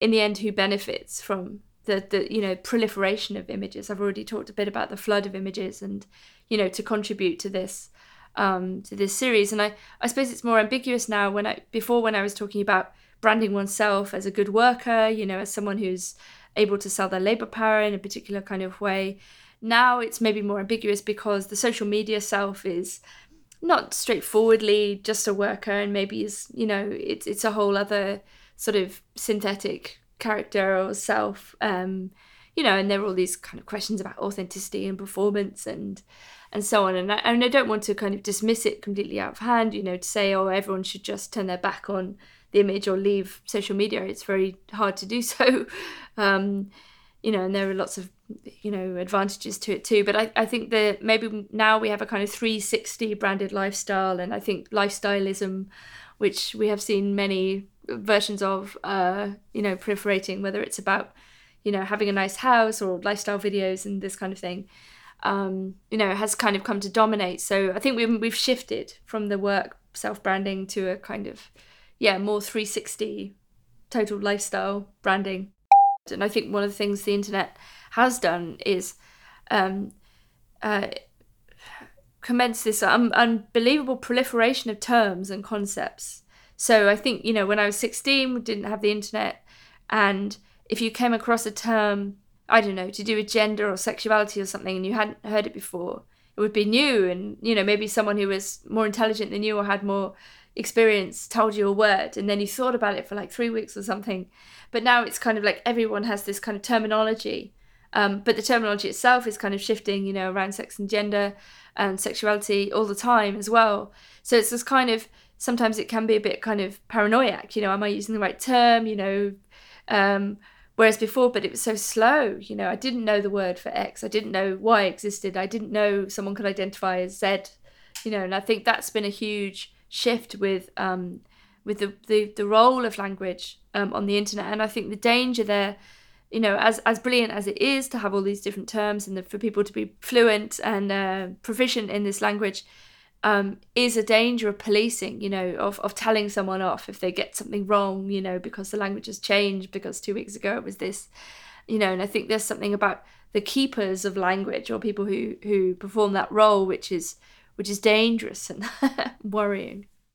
in the end, who benefits from the the you know proliferation of images? I've already talked a bit about the flood of images, and you know to contribute to this um, to this series. And I I suppose it's more ambiguous now. When I before when I was talking about branding oneself as a good worker, you know, as someone who's able to sell their labor power in a particular kind of way. Now it's maybe more ambiguous because the social media self is not straightforwardly just a worker and maybe is, you know, it's it's a whole other sort of synthetic character or self. Um, you know, and there are all these kind of questions about authenticity and performance and and so on. And I, and I don't want to kind of dismiss it completely out of hand, you know, to say, oh, everyone should just turn their back on the image or leave social media. It's very hard to do so. Um, you know, and there are lots of you know advantages to it too. But I, I think that maybe now we have a kind of 360 branded lifestyle, and I think lifestyleism, which we have seen many versions of, uh, you know, proliferating. Whether it's about you know having a nice house or lifestyle videos and this kind of thing. Um, you know, has kind of come to dominate. So I think we've we've shifted from the work self branding to a kind of yeah, more 360 total lifestyle branding. And I think one of the things the internet has done is um, uh, commence this un- unbelievable proliferation of terms and concepts. So I think, you know, when I was 16, we didn't have the internet. And if you came across a term, I don't know, to do with gender or sexuality or something, and you hadn't heard it before, it would be new. And, you know, maybe someone who was more intelligent than you or had more experience told you a word and then you thought about it for like three weeks or something. But now it's kind of like everyone has this kind of terminology. Um, but the terminology itself is kind of shifting, you know, around sex and gender and sexuality all the time as well. So it's this kind of sometimes it can be a bit kind of paranoiac, you know, am I using the right term, you know? Um, whereas before, but it was so slow, you know, I didn't know the word for X, I didn't know Y existed, I didn't know someone could identify as Z, you know, and I think that's been a huge shift with um, with the, the, the role of language um, on the internet. And I think the danger there, you know, as, as brilliant as it is to have all these different terms and the, for people to be fluent and uh, proficient in this language, um, is a danger of policing, you know, of, of telling someone off if they get something wrong, you know, because the language has changed, because two weeks ago it was this, you know, and I think there's something about the keepers of language or people who, who perform that role, which is which is dangerous and worrying.